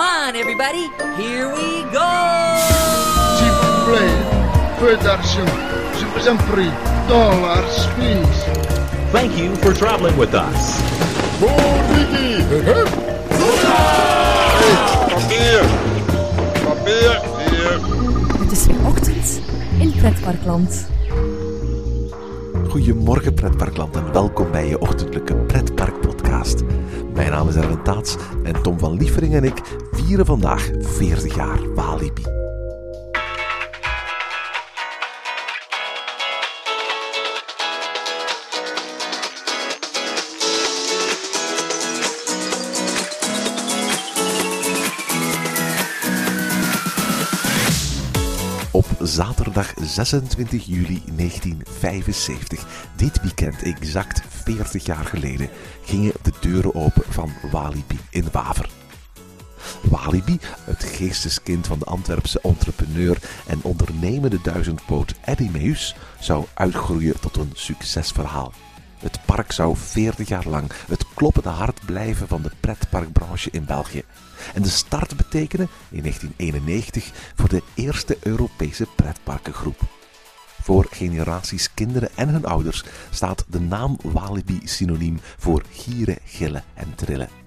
Come on, everybody. Here we go. S'il vous plaît, peu d'argent. Je vous en prie. Dollars, please. Thank you for traveling with us. Papier! Papier! Hier! Het is weer ochtend in Pretparkland. Goedemorgen pretparkland en welkom bij je ochtendelijke pretparkpodcast. Mijn naam is Erwin Taats en Tom van Lievering en ik vieren vandaag 40 jaar Walibi. Op zaterdag 26 juli 1975, dit weekend exact 40 jaar geleden, gingen de deuren open van Walibi in Waver. Walibi, het geesteskind van de Antwerpse entrepreneur en ondernemende duizendpoot Eddie Meus, zou uitgroeien tot een succesverhaal. Het park zou 40 jaar lang het kloppende hart blijven van de pretparkbranche in België. En de start betekenen in 1991 voor de eerste Europese pretparkengroep. Voor generaties kinderen en hun ouders staat de naam Walibi synoniem voor gieren, gillen en trillen.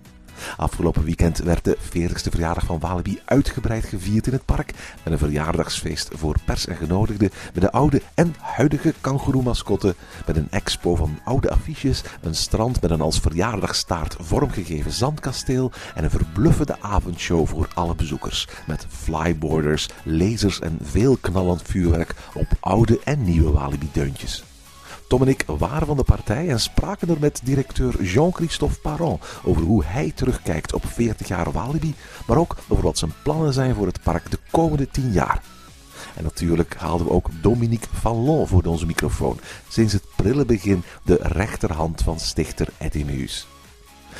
Afgelopen weekend werd de 40ste verjaardag van Walibi uitgebreid gevierd in het park. Met een verjaardagsfeest voor pers en genodigden. Met de oude en huidige kangoeroe-mascotte. Met een expo van oude affiches. Een strand met een als verjaardagstaart vormgegeven zandkasteel. En een verbluffende avondshow voor alle bezoekers. Met flyboarders, lasers en veel knallend vuurwerk op oude en nieuwe Walibi-deuntjes. Ik waren van de partij en spraken er met directeur Jean-Christophe Parent over hoe hij terugkijkt op 40 jaar Walibi, maar ook over wat zijn plannen zijn voor het park de komende 10 jaar. En natuurlijk haalden we ook Dominique Fallon voor onze microfoon, sinds het prille begin de rechterhand van stichter Eddie Meus.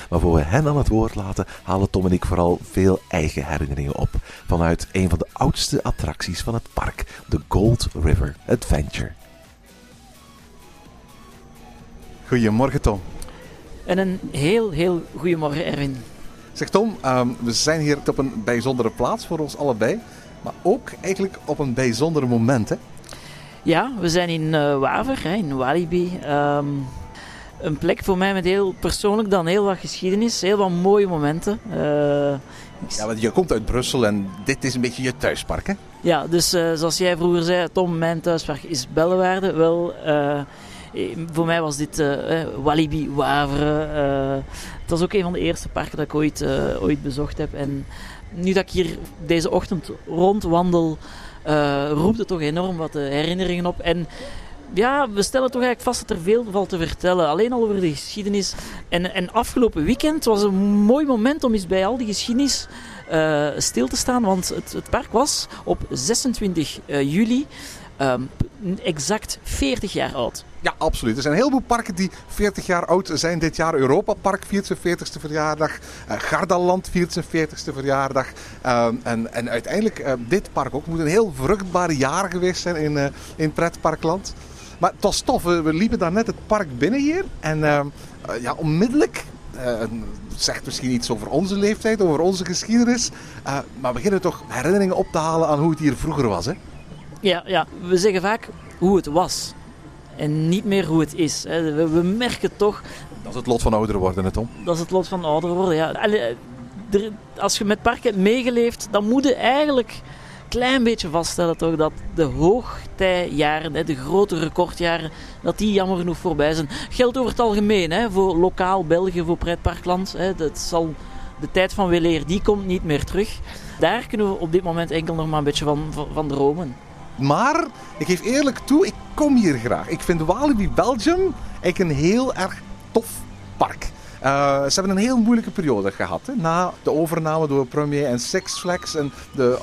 Maar voor we hen aan het woord laten, halen Tom en ik vooral veel eigen herinneringen op vanuit een van de oudste attracties van het park, de Gold River Adventure. Goedemorgen Tom. En een heel, heel goedemorgen Erwin. Zeg Tom, ehm, we zijn hier op een bijzondere plaats voor ons allebei. Maar ook eigenlijk op een bijzonder moment. Hè? Ja, we zijn in eh, Waver, hè, in Walibi. Ehm, een plek voor mij met heel persoonlijk dan heel wat geschiedenis, heel wat mooie momenten. Eh, Ja, want je komt uit Brussel en dit is een beetje je thuispark hè? ja, dus eh, zoals jij vroeger zei, Tom, mijn thuispark is Bellewaarde. Wel, voor mij was dit eh, eh, Walibi Waveren. eh, het was ook een van de eerste parken dat ik ooit, eh, ooit bezocht heb. En nu dat ik hier deze ochtend rondwandel, eh, roept het toch enorm wat eh, herinneringen op. En ja, we stellen toch eigenlijk vast dat er veel valt te vertellen. Alleen al over de geschiedenis. En, en afgelopen weekend was een mooi moment om eens bij al die geschiedenis eh, stil te staan. Want het, het park was op 26 eh, juli ehm, exact 40 jaar oud. Ja, absoluut. Er zijn een heleboel parken die 40 jaar oud zijn dit jaar. Europa Park viert zijn 40ste verjaardag. Eh, Gardaland viert zijn 40ste verjaardag. Ehm, en, en uiteindelijk, eh, dit park ook, moet een heel vruchtbaar jaar geweest zijn in, eh, in pretparkland. Maar het tof. We, liepen daar net het park binnen hier. En ehm, eh, ja, onmiddellijk het zegt misschien iets over onze leeftijd, over onze geschiedenis. Maar we beginnen toch herinneringen op te halen aan hoe het hier vroeger was. Hè? Ja, ja, we zeggen vaak hoe het was. En niet meer hoe het is. hè. We, we merken toch Dat is het lot van ouder worden, hè, Tom. Dat is het lot van ouder worden. Ja. Als je met parken hebt meegeleefd, dan moet je eigenlijk een klein beetje vaststellen toch, dat de hoogtijjaren, hè, de grote recordjaren, dat die jammer genoeg voorbij zijn. Geldt over het algemeen, hè, voor lokaal België, voor pretparkland. Hè, dat zal, de tijd van weleer, die komt niet meer terug. Daar kunnen we op dit moment enkel nog maar een beetje van, van, van dromen. Maar ik geef eerlijk toe, ik kom hier graag. Ik vind Walibi Belgium eigenlijk een heel erg tof park. Eh, ze hebben een heel moeilijke periode gehad. Hè? Na de overname door Premier en Six Flags en de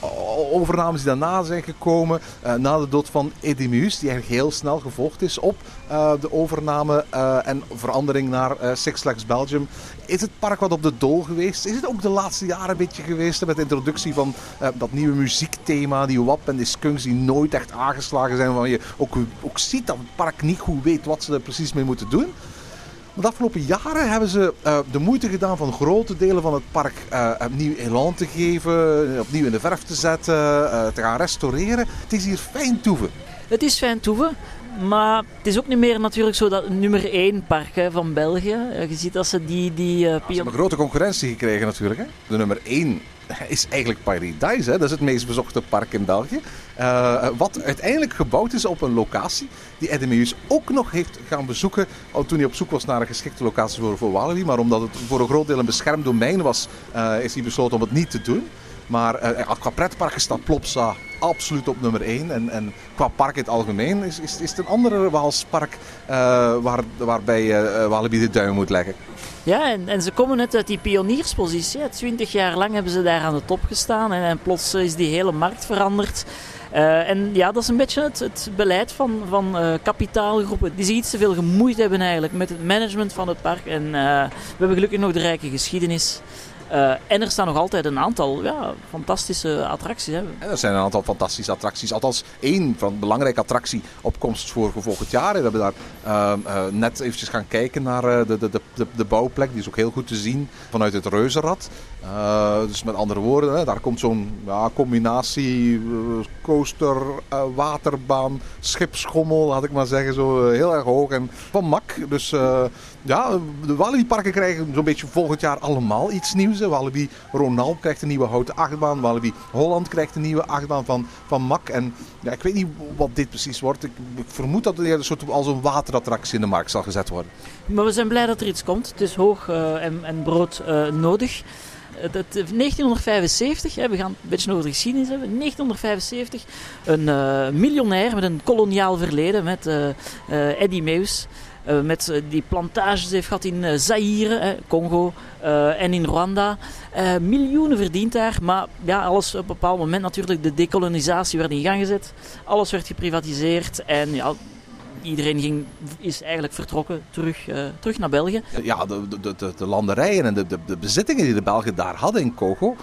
overnames die daarna zijn gekomen. eh, na de dood van Eddie die eigenlijk heel snel gevolgd is op eh, de overname en verandering naar Six Flags Belgium. Is het park wat op de dool geweest? Is het ook de laatste jaren een beetje geweest met de introductie van dat nieuwe muziekthema, die WAP en die skunks die nooit echt aangeslagen zijn. Waar je ook, ook ziet dat het park niet goed weet wat ze er precies mee moeten doen. De afgelopen jaren hebben ze eh, de moeite gedaan van grote delen van het park uh, opnieuw elan te geven, opnieuw in de verf te zetten, uh, te gaan restaureren. Het is hier fijn toeven. Het is fijn toeven. Maar het is ook niet meer natuurlijk zo dat nummer 1 park hè, van België. Je ziet dat ze die... die uh, ze hebben grote concurrentie gekregen natuurlijk. Hè? De nummer 1 is eigenlijk Paradise. Hè? Dat is het meest bezochte park in België. Uh, wat uiteindelijk gebouwd is op een locatie die Edemeus ook nog heeft gaan bezoeken. Toen hij op zoek was naar een geschikte locatie voor, voor. Maar omdat het voor een groot deel een beschermd domein was, uh, is hij besloten om het niet te doen. Maar uh, qua pretparken staat Plopsa absoluut op nummer 1. En, en qua park in het algemeen is, is, is het een andere Waalspark uh, waar, waarbij uh, Walibi de duim moet leggen. Ja, en, en ze komen net uit die pionierspositie. Twintig jaar lang hebben ze daar aan de top gestaan. En, en plots is die hele markt veranderd. En ja, dat is een beetje het, het beleid van, van kapitaalgroepen die zich iets te veel gemoeid hebben eigenlijk met het management van het park. En we hebben gelukkig nog de rijke geschiedenis. Uh, en er staan nog altijd een aantal ja, fantastische attracties. Hè. En er zijn een aantal fantastische attracties. Althans, één van belangrijke attractie op komst voor volgend jaar. We hebben daar uh, uh, net eventjes gaan kijken naar de, de, de, de, bouwplek. Die is ook heel goed te zien vanuit het Reuzenrad. dus met andere woorden, hè, daar komt zo'n ja, combinatie coaster, waterbaan, schipschommel, laat ik maar zeggen. Zo heel erg hoog en van mak. Dus ja, de Walibi-parken krijgen zo'n beetje volgend jaar allemaal iets nieuws. Walibi Ronald krijgt een nieuwe houten achtbaan. Walibi Holland krijgt een nieuwe achtbaan van, van MAC. En ja, ik weet niet wat dit precies wordt. Ik, vermoed dat er een soort als een waterattractie in de markt zal gezet worden. Maar we zijn blij dat er iets komt. Het is hoog uh, en, en, brood uh, nodig. Het, het, 1975, hè, we gaan een beetje over de geschiedenis hebben. 1975, een uh, miljonair met een koloniaal verleden met Eddie Meus. Uh, met uh, die plantages heeft gehad in uh, Zaire, eh, Congo en in Rwanda. miljoenen verdient daar, maar ja, alles op een bepaald moment natuurlijk, de decolonisatie werd in gang gezet. Alles werd geprivatiseerd en ja, iedereen ging, is eigenlijk vertrokken terug, terug naar België. Ja, de, de, de, de landerijen en de, de, de bezittingen die de Belgen daar hadden in Congo,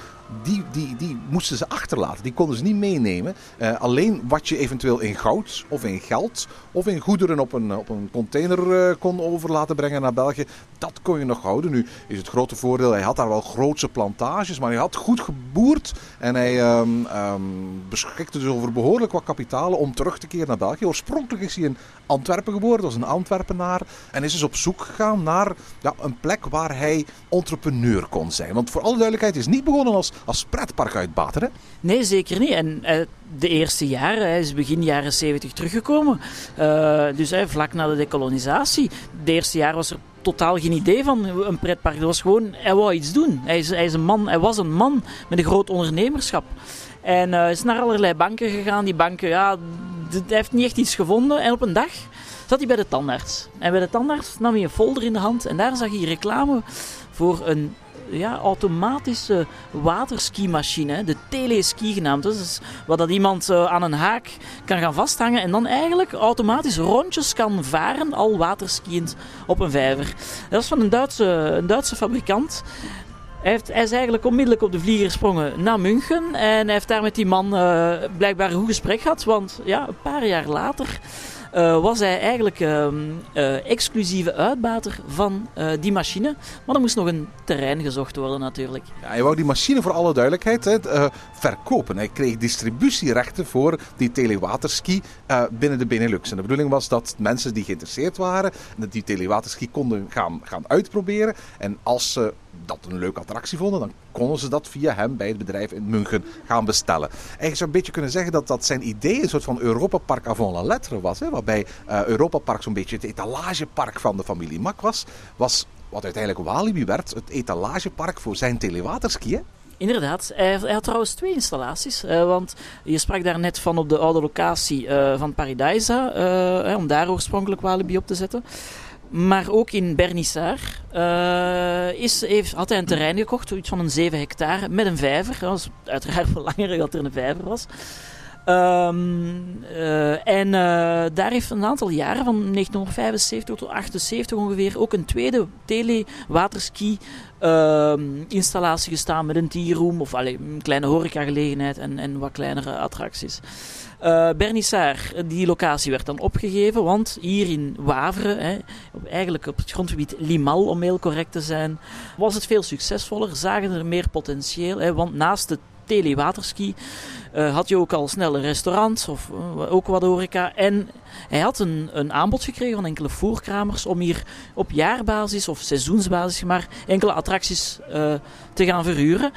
die, die, die moesten ze achterlaten. Die konden ze niet meenemen. Uh, alleen wat je eventueel in goud of in geld of in goederen op een, op een container uh, kon over laten brengen naar België, dat kon je nog houden. Nu is het grote voordeel, hij had daar wel grootse plantages, maar hij had goed geboerd en hij um, um, beschikte dus over behoorlijk wat kapitalen om terug te keren naar België. Oorspronkelijk is hij in Antwerpen geboren, was een Antwerpenaar en is dus op zoek gegaan naar ja, een plek waar hij entrepreneur kon zijn. Want voor alle duidelijkheid is niet begonnen als als pretpark uitbater, hè? Nee, zeker niet. En uh, de eerste jaren, hij is begin jaren 70 teruggekomen. Uh, dus uh, vlak na de decolonisatie. De eerste jaar was er totaal geen idee van een pretpark. Het was gewoon, hij wou iets doen. Hij, is, hij, is een man, hij was een man met een groot ondernemerschap. En uh, is naar allerlei banken gegaan. Die banken, ja, hij heeft niet echt iets gevonden. En op een dag zat hij bij de tandarts. En bij de tandarts nam hij een folder in de hand. En daar zag hij reclame voor een ja, automatische waterskimachine, de teleski genaamd. Dus wat dat iemand uh, aan een haak kan gaan vasthangen en dan eigenlijk automatisch rondjes kan varen, al waterskiënd op een vijver. Dat is van een Duitse, een Duitse fabrikant. Hij, heeft, hij, is eigenlijk onmiddellijk op de vlieger gesprongen naar München. En hij heeft daar met die man uh, blijkbaar een goed gesprek gehad. Want ja, een paar jaar later uh, was hij eigenlijk uh, uh, exclusieve uitbater van die machine. Maar er moest nog een terrein gezocht worden natuurlijk. Ja, hij wou die machine voor alle duidelijkheid hè, verkopen. Hij kreeg distributierechten voor die telewaterski binnen de Benelux. En de bedoeling was dat mensen die geïnteresseerd waren, die telewaterski konden gaan, gaan uitproberen. En als ze dat een leuke attractie vonden, dan konden ze dat via hem bij het bedrijf in München gaan bestellen. Eigenlijk zou een beetje kunnen zeggen dat dat zijn idee een soort van Europa Park avant la lettre was. Hè? Waarbij uh, Europa Park zo'n beetje het etalagepark van de familie Mak was. Was wat uiteindelijk Walibi werd, het etalagepark voor zijn telewaterski. Hè? Inderdaad, hij, had trouwens twee installaties. Uh, want je sprak daar net van op de oude locatie uh, van Paradisa, om daar oorspronkelijk Walibi op te zetten. Maar ook in Bernissar uh, is, heeft, had hij een terrein gekocht, iets van een 7 hectare, met een vijver. Dat was uiteraard belangrijk dat er een vijver was. Ehm, eh, en eh, daar heeft een aantal jaren, van 1975 tot 78 ongeveer, ook een tweede tele-waterski ehm, gestaan met een tea-room of allee, een kleine horecagelegenheid en, en wat kleinere attracties. Uh, die locatie werd dan opgegeven, want hier in Waveren, hè, eigenlijk op het grondgebied Limal om heel correct te zijn, was het veel succesvoller, zagen er meer potentieel. Hè, want naast de telewaterski uh, had je ook al snel een restaurant of ook wat horeca. En hij had een, een aanbod gekregen van enkele voerkramers om hier op jaarbasis of seizoensbasis maar enkele attracties te gaan verhuren.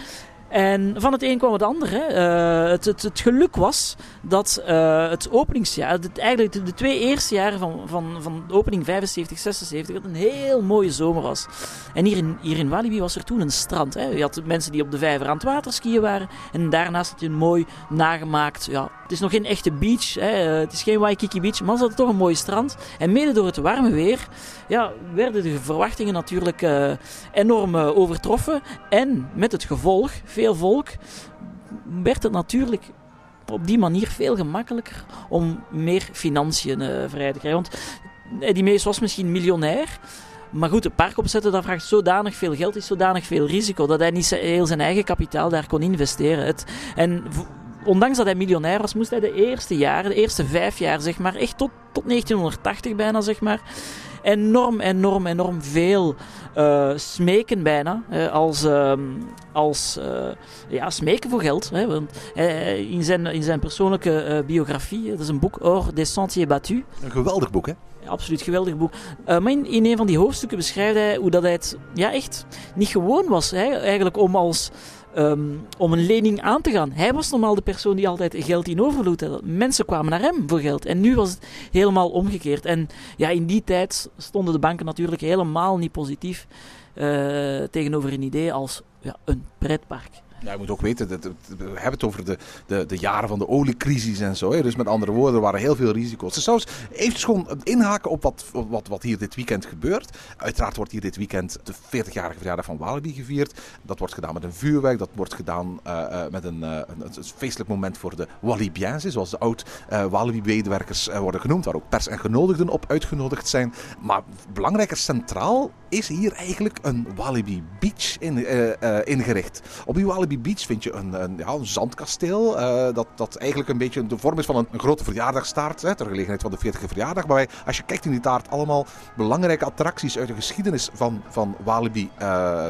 En van het een kwam het ander. Hè. Uh, het, het, geluk was dat uh, het openingsjaar, het, eigenlijk de, twee eerste jaren van, van, van opening 75, 76, dat een heel mooie zomer was. En hier in, hier in Walibi was er toen een strand. Hè. Je had mensen die op de vijver aan het water skiën waren. En daarnaast had je een mooi nagemaakt. Ja, het is nog geen echte beach. Hè. Het is geen Waikiki Beach, maar ze hadden toch een mooi strand. En mede door het warme weer ja, werden de verwachtingen natuurlijk enorm overtroffen. En met het gevolg veel volk, werd het natuurlijk op die manier veel gemakkelijker om meer financiën uh, vrij te krijgen. Want Eddie Mees was misschien miljonair. Maar goed, het park opzetten, dat vraagt zodanig veel geld, is zodanig veel risico, dat hij niet heel zijn eigen kapitaal daar kon investeren. Het, en ondanks dat hij miljonair was, moest hij de eerste jaren, de eerste vijf jaar, zeg maar, echt tot, tot 1980 bijna, zeg maar, enorm, enorm, enorm veel uh, smeken bijna. Uh, als uh, als ja, smeken voor geld. Hè, want, in, zijn, in zijn persoonlijke biografie, dat is een boek, Or des Sentiers Battus. Een geweldig boek, hè? Absoluut geweldig boek. maar in, in, een van die hoofdstukken beschrijft hij hoe dat hij het ja, echt niet gewoon was. Hè, eigenlijk om als um, om een lening aan te gaan. Hij was normaal de persoon die altijd geld in overvloed had. Mensen kwamen naar hem voor geld. En nu was het helemaal omgekeerd. En ja, in die tijd stonden de banken natuurlijk helemaal niet positief uh, tegenover een idee als ja, een pretpark. Je moet ook weten, we hebben het over de, de, de jaren van de oliecrisis en zo. Dus met andere woorden, er waren heel veel risico's. Dus zelfs even gewoon inhaken op wat, wat, wat hier dit weekend gebeurt. Uiteraard wordt hier dit weekend de 40-jarige verjaardag van Walibi gevierd. Dat wordt gedaan met een vuurwerk, dat wordt gedaan uh, uh, met een, uh, een, een, feestelijk moment voor de Walibienzen, zoals de oud Walibi-medewerkers worden genoemd, waar ook pers en genodigden op uitgenodigd zijn. Maar belangrijker centraal is hier eigenlijk een Walibi Beach in, ingericht. Op die Walibi Beach vind je een, een, ja, een zandkasteel. Uh, dat, dat eigenlijk een beetje de vorm is van een, grote verjaardagstaart. Hè, ter gelegenheid van de 40e verjaardag. Waarbij, als je kijkt in die taart, allemaal belangrijke attracties uit de geschiedenis van, van Walibi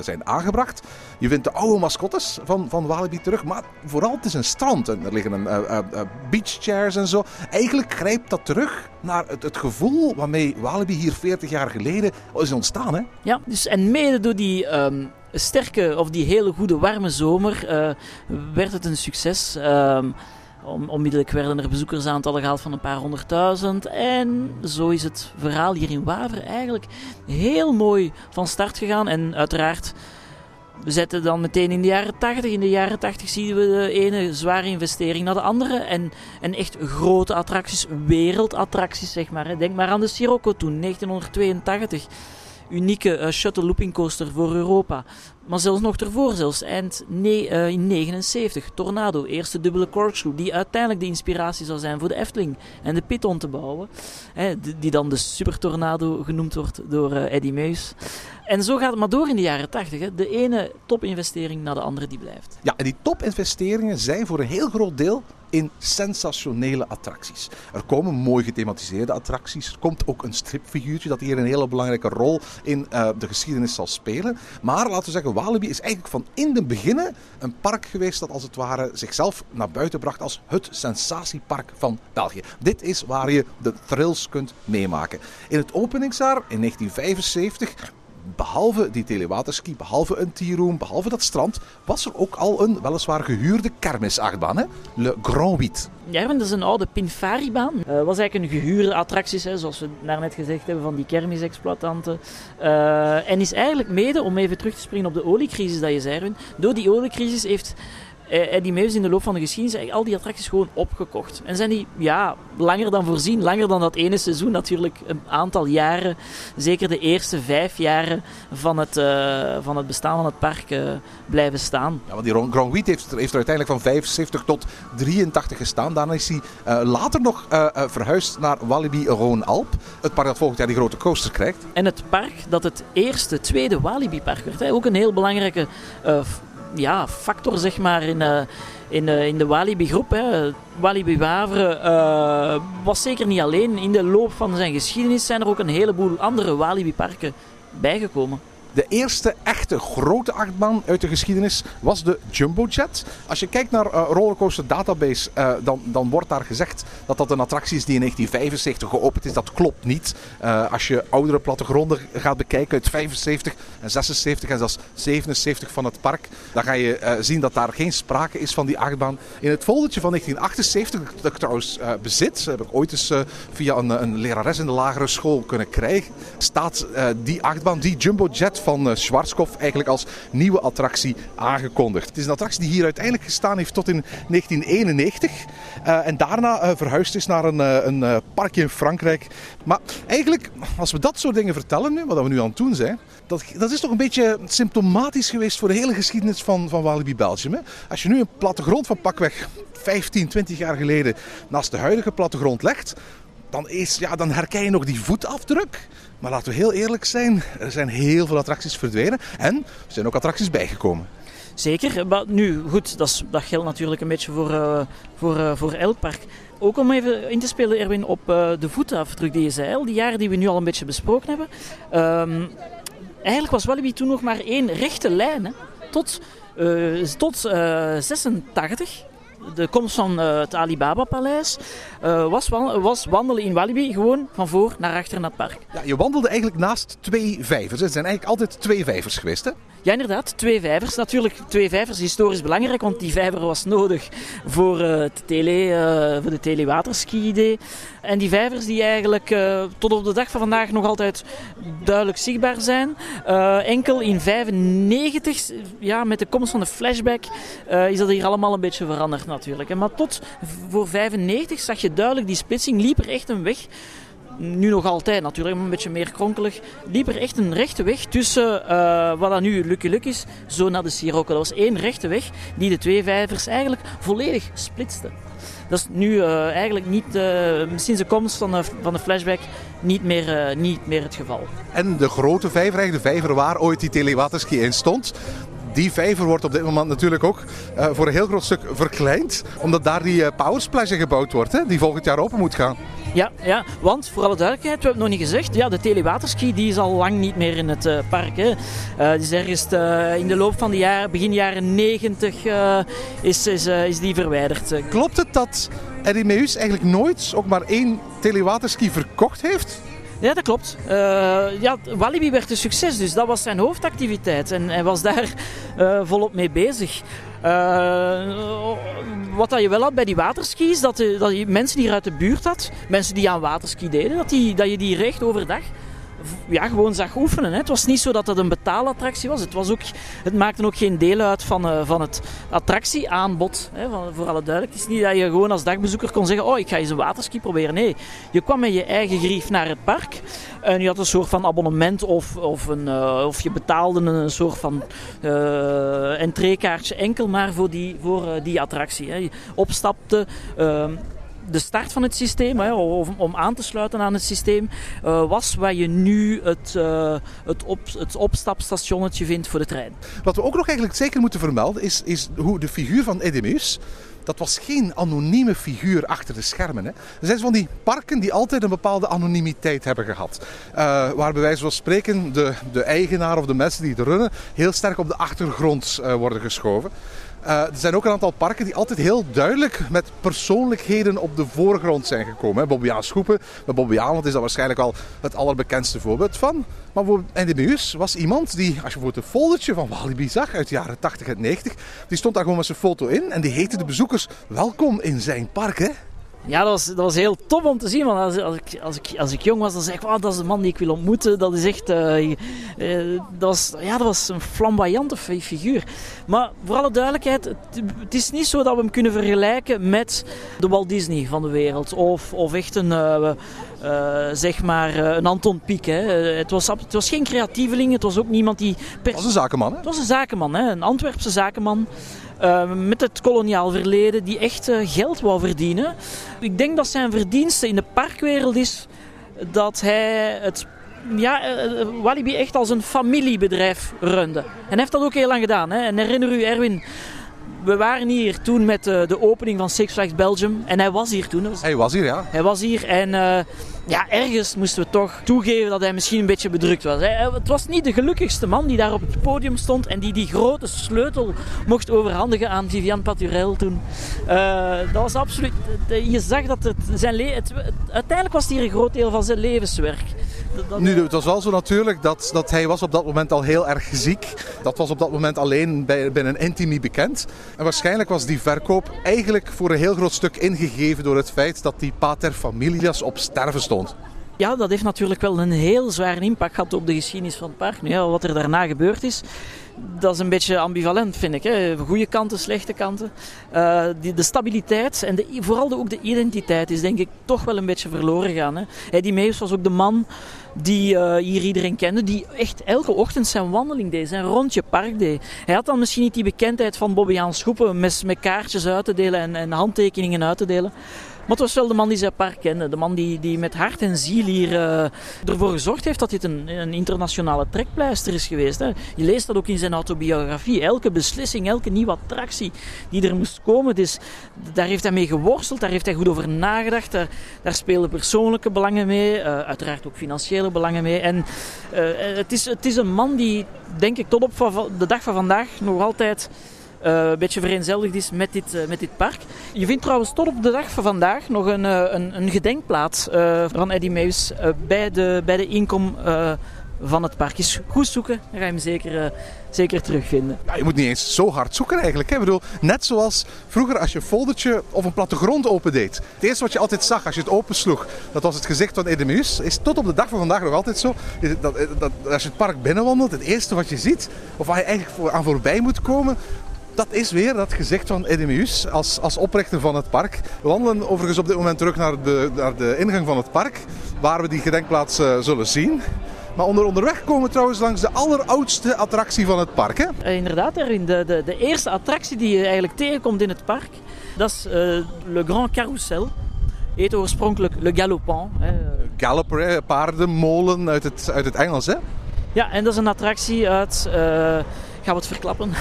zijn aangebracht. Je vindt de oude mascottes van, van Walibi terug. Maar vooral, het is een strand. En er liggen een, beachchairs en zo. Eigenlijk grijpt dat terug naar het, het gevoel waarmee Walibi hier 40 jaar geleden is ontstaan. Hè? Ja, dus en mede door die. Um sterke of die hele goede warme zomer uh, werd het een succes. Um, onmiddellijk werden er bezoekersaantallen gehaald van een paar honderdduizend. En zo is het verhaal hier in Waver eigenlijk heel mooi van start gegaan. En uiteraard, we zetten dan meteen in de jaren 80. In de jaren 80 zien we de ene zware investering naar de andere. En, en echt grote attracties, wereldattracties zeg maar. Denk maar aan de Sirocco toen, 1982 unieke uh, shuttle looping coaster voor Europa. Maar zelfs nog ervoor, zelfs eind ne uh, in 79, Tornado, eerste dubbele corkscrew, die uiteindelijk de inspiratie zou zijn voor de Efteling en de Piton te bouwen. Hè, die dan de Super Tornado genoemd wordt door uh, Eddie Meus. En zo gaat het maar door in de jaren 80. Hè. De ene topinvestering na de andere die blijft. Ja, en die topinvesteringen zijn voor een heel groot deel in sensationele attracties. Er komen mooi gethematiseerde attracties. Er komt ook een stripfiguurtje dat hier een hele belangrijke rol in uh, de geschiedenis zal spelen. Maar laten we zeggen, Walibi is eigenlijk van in de beginnen een park geweest dat als het ware zichzelf naar buiten bracht als het sensatiepark van België. Dit is waar je de thrills kunt meemaken. In het openingsjaar in 1975 behalve die telewaterski, behalve een tea-room, behalve dat strand, was er ook al een weliswaar gehuurde kermisachtbaan, hè? Le Grand Huit. Ja, dat is een oude Pinfaribaan. Het uh, was eigenlijk een gehuurde attractie, hè, zoals we daarnet gezegd hebben, van die kermisexploitanten. Uh, en is eigenlijk mede, om even terug te springen op de oliecrisis dat je zei, door die oliecrisis heeft eh, Eddie Meus in de loop van de geschiedenis eigenlijk al die attracties gewoon opgekocht. En zijn die, ja, langer dan voorzien, langer dan dat ene seizoen natuurlijk, een aantal jaren, zeker de eerste vijf jaren van het, uh, van het bestaan van het park uh, blijven staan. Ja, want die Grand Wheat heeft, heeft er uiteindelijk van 75 tot 83 gestaan. Daarna is hij uh, later nog verhuisd naar Walibi Rhône-Alp. Het park dat volgend jaar die grote coaster krijgt. En het park dat het eerste, tweede Walibi-park werd. Hè. Ook een heel belangrijke ja, factor zeg maar, in, uh, in, uh, in de Walibi-groep. Walibi Waveren uh, was zeker niet alleen. In de loop van zijn geschiedenis zijn er ook een heleboel andere Walibi-parken bijgekomen. De eerste echte grote achtbaan uit de geschiedenis was de Jumbo Jet. Als je kijkt naar uh, Rollercoaster Database, uh, dan, dan wordt daar gezegd dat dat een attractie is die in 1975 geopend is. Dat klopt niet. Uh, als je oudere plattegronden gaat bekijken uit 75 en 76 en zelfs 77 van het park, dan ga je zien dat daar geen sprake is van die achtbaan. In het foldertje van 1978, dat ik trouwens bezit, heb ik ooit eens via een, een, lerares in de lagere school kunnen krijgen, staat die achtbaan, die Jumbo Jet van uh, Schwarzkopf eigenlijk als nieuwe attractie aangekondigd. Het is een attractie die hier uiteindelijk gestaan heeft tot in 1991 uh, en daarna uh, verhuisd is naar een, een parkje in Frankrijk. Maar eigenlijk, als we dat soort dingen vertellen nu, wat we nu aan het doen zijn, dat, dat is toch een beetje symptomatisch geweest voor de hele geschiedenis van, van Walibi Belgium. Hè? Als je nu een plattegrond van pakweg 15, 20 jaar geleden naast de huidige plattegrond legt, dan, is, ja, dan herken je nog die voetafdruk. Maar laten we heel eerlijk zijn, er zijn heel veel attracties verdwenen en er zijn ook attracties bijgekomen. Zeker, maar nu goed, dat, is, dat geldt natuurlijk een beetje voor, uh, voor, uh, voor elk park. Ook om even in te spelen, Erwin, op uh, de voetafdruk die je zei, al die jaren die we nu al een beetje besproken hebben. Um, eigenlijk was Walibi toen nog maar één rechte lijn, hè, tot, tot 86 de komst van uh, het Alibaba-paleis uh, was, was, wandelen in Walibi gewoon van voor naar achter in het park. Ja, je wandelde eigenlijk naast twee vijvers. Het zijn eigenlijk altijd twee vijvers geweest, hè? Ja, inderdaad. Twee vijvers. Natuurlijk, twee vijvers historisch belangrijk, want die vijver was nodig voor, uh, de, tele, uh, voor de telewaterski-idee. En die vijvers die eigenlijk uh, tot op de dag van vandaag nog altijd duidelijk zichtbaar zijn. enkel in 95, ja, met de komst van de flashback, is dat hier allemaal een beetje veranderd natuurlijk. Maar tot voor 95 zag je duidelijk die splitsing, liep er echt een weg nu nog altijd natuurlijk, maar een beetje meer kronkelig, liep er echt een rechte weg tussen uh, wat dat nu Lucky Luck is, zo naar de Sirocco. Dat was één rechte weg die de twee vijvers eigenlijk volledig splitste. Dat is nu uh, eigenlijk niet, uh, sinds de komst van de, van de flashback niet meer, niet meer het geval. En de grote vijver, de vijver waar ooit die telewaterski in stond, die vijver wordt op dit moment natuurlijk ook uh, voor een heel groot stuk verkleind. Omdat daar die uh, Power Splash gebouwd wordt, hè, die volgend jaar open moet gaan. Ja, ja, want voor alle duidelijkheid, we hebben het nog niet gezegd. Ja, de telewaterski die is al lang niet meer in het uh, park. Hè. Uh, die is ergens uh, in de loop van de jaren, begin jaren 90 is, is, is die verwijderd. Klopt het dat Erimeus eigenlijk nooit ook maar één telewaterski verkocht heeft? Ja, dat klopt. Uh, ja, Walibi werd een succes, dus dat was zijn hoofdactiviteit. En hij was daar uh, volop mee bezig. Uh, wat dat je wel had bij die waterski is dat, dat je mensen die uit de buurt had, mensen die aan waterski deden, dat, die, dat je die recht overdag ja, gewoon zag oefenen. Hè. Het was niet zo dat het een betaalattractie was. Het, was ook, het maakte ook geen deel uit van, uh, van het attractieaanbod. Hè, van, voor alle duidelijk. Het is niet dat je gewoon als dagbezoeker kon zeggen: Oh, ik ga eens een waterski proberen. Nee, je kwam met je eigen grief naar het park. En je had een soort van abonnement of, of, een, uh, of je betaalde een soort van uh, entreekaartje enkel maar voor die, voor, die attractie. Hè. Je opstapte ehm, de start van het systeem, hè, om, om, aan te sluiten aan het systeem, uh, was waar je nu het, uh, het, op, het opstapstationnetje vindt voor de trein. Wat we ook nog eigenlijk zeker moeten vermelden is, is hoe de figuur van Edemus dat was geen anonieme figuur achter de schermen. Hè. Er zijn van die parken die altijd een bepaalde anonimiteit hebben gehad. Uh, waar bij spreken de, de eigenaar of de mensen die het runnen heel sterk op de achtergrond worden geschoven. Uh, er zijn ook een aantal parken die altijd heel duidelijk met persoonlijkheden op de voorgrond zijn gekomen. Bobbejaans Schoepen, met Bobbejaanland is dat waarschijnlijk al het allerbekendste voorbeeld van. Maar voor NDBU's was iemand die, als je bijvoorbeeld een foldertje van Walibi zag uit de jaren 80 en 90, die stond daar gewoon met zijn foto in en die heette de bezoekers welkom in zijn park. Hè? Ja, dat was, dat was heel tof om te zien. Want als, als, ik, als, ik, als ik jong was, dan zei ik, "Wauw, dat is de man die ik wil ontmoeten. Dat is echt... eh, eh, dat, was, ja, dat was een flamboyante fi- figuur. Maar voor alle duidelijkheid, het, het is niet zo dat we hem kunnen vergelijken met de Walt Disney van de wereld. Of, of echt een, eh, zeg maar, een Anton Pieck. Hè. Het, was, het was geen creatieveling. Het was ook niemand die... Per... Dat was een zakenman, hè? Het was een zakenman, hè? een Antwerpse zakenman. Eh, met het koloniaal verleden, die echt eh, geld wou verdienen. Ik denk dat zijn verdienste in de parkwereld is dat hij het ja, eh, Walibi echt als een familiebedrijf runde. En hij heeft dat ook heel lang gedaan. Hè? En herinner u, Erwin, we waren hier toen met eh, de opening van Six Flags Belgium. En hij was hier toen. Hij was hier, ja. Hij was hier en eh, ja, ergens moesten we toch toegeven dat hij misschien een beetje bedrukt was. Hij- hij- het was niet de gelukkigste man die daar op het podium stond en die die grote sleutel mocht overhandigen aan Viviane Paturel toen. Eh, dat was absoluut... Je zag dat het zijn le- het, het- uiteindelijk was het hier een groot deel van zijn levenswerk. Nu, het was wel zo natuurlijk dat, dat hij was op dat moment al heel erg ziek. Dat was op dat moment alleen bij, binnen Intimi bekend. En waarschijnlijk was die verkoop eigenlijk voor een heel groot stuk ingegeven door het feit dat die pater familias op sterven stond. Ja, dat heeft natuurlijk wel een heel zware impact gehad op de geschiedenis van het park. Nu, ja, wat er daarna gebeurd is, dat is een beetje ambivalent, vind ik. Hè. Goede kanten, slechte kanten. Eh, die, de stabiliteit en de, vooral ook de identiteit is denk ik toch wel een beetje verloren gegaan. Hè. Eddie Meus was ook de man die eh, hier iedereen kende, die echt elke ochtend zijn wandeling deed, zijn rondje park deed. Hij had dan misschien niet die bekendheid van Bobbejaans Schoepen met, met kaartjes uit te delen en, en handtekeningen uit te delen. Maar het was wel de man die zijn park kende. De man die, die met hart en ziel hier eh, ervoor gezorgd heeft dat dit een, een internationale trekpleister is geweest. Hè. Je leest dat ook in zijn autobiografie. Elke beslissing, elke nieuwe attractie die er moest komen, dus, daar heeft hij mee geworsteld. Daar heeft hij goed over nagedacht. Daar, spelen persoonlijke belangen mee. eh, uiteraard ook financiële belangen mee. En eh, het, is, het is een man die, denk ik, tot op de dag van vandaag nog altijd een beetje vereenzelvigd is met dit, eh, met dit park. Je vindt trouwens tot op de dag van vandaag nog een, eh, een, een gedenkplaats eh, van Eddie Meus eh, bij, de, bij de inkom eh, van het park. Is goed zoeken, dan ga je hem zeker, eh, zeker terugvinden. Ja, je moet niet eens zo hard zoeken eigenlijk. Hè? Ik bedoel, net zoals vroeger als je een foldertje of een plattegrond opendeed. Het eerste wat je altijd zag als je het opensloeg, dat was het gezicht van Edemeus. Is tot op de dag van vandaag nog altijd zo. Is het Dat, dat, als je het park binnenwandelt, het eerste wat je ziet, of waar je eigenlijk voor, aan voorbij moet komen, dat is weer dat gezicht van Edemeus als, als oprichter van het park. We wandelen overigens op dit moment terug naar de, naar de ingang van het park, waar we die gedenkplaats eh, zullen zien. Maar onder, onderweg komen we trouwens langs de alleroudste attractie van het park. Hè? Eh, inderdaad, Erwin, de, de, de eerste attractie die je eigenlijk tegenkomt in het park, dat is eh, Le Grand Carousel. Heet oorspronkelijk Le Galopant. Hè. Galloper, hè, paardenmolen uit het, uit het Engels. Hè? Ja, en dat is een attractie uit... gaan we het verklappen?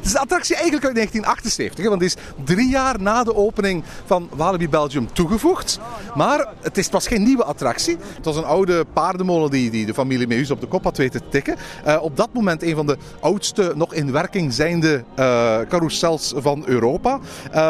Het is een attractie eigenlijk uit 1978, hè, want die is drie jaar na de opening van Walibi Belgium toegevoegd. Maar het, is, het was geen nieuwe attractie. Het was een oude paardenmolen die, die de familie Meus op de kop had weten te tikken. Eh, op dat moment een van de oudste, nog in werking zijnde eh carousels van Europa. Eh,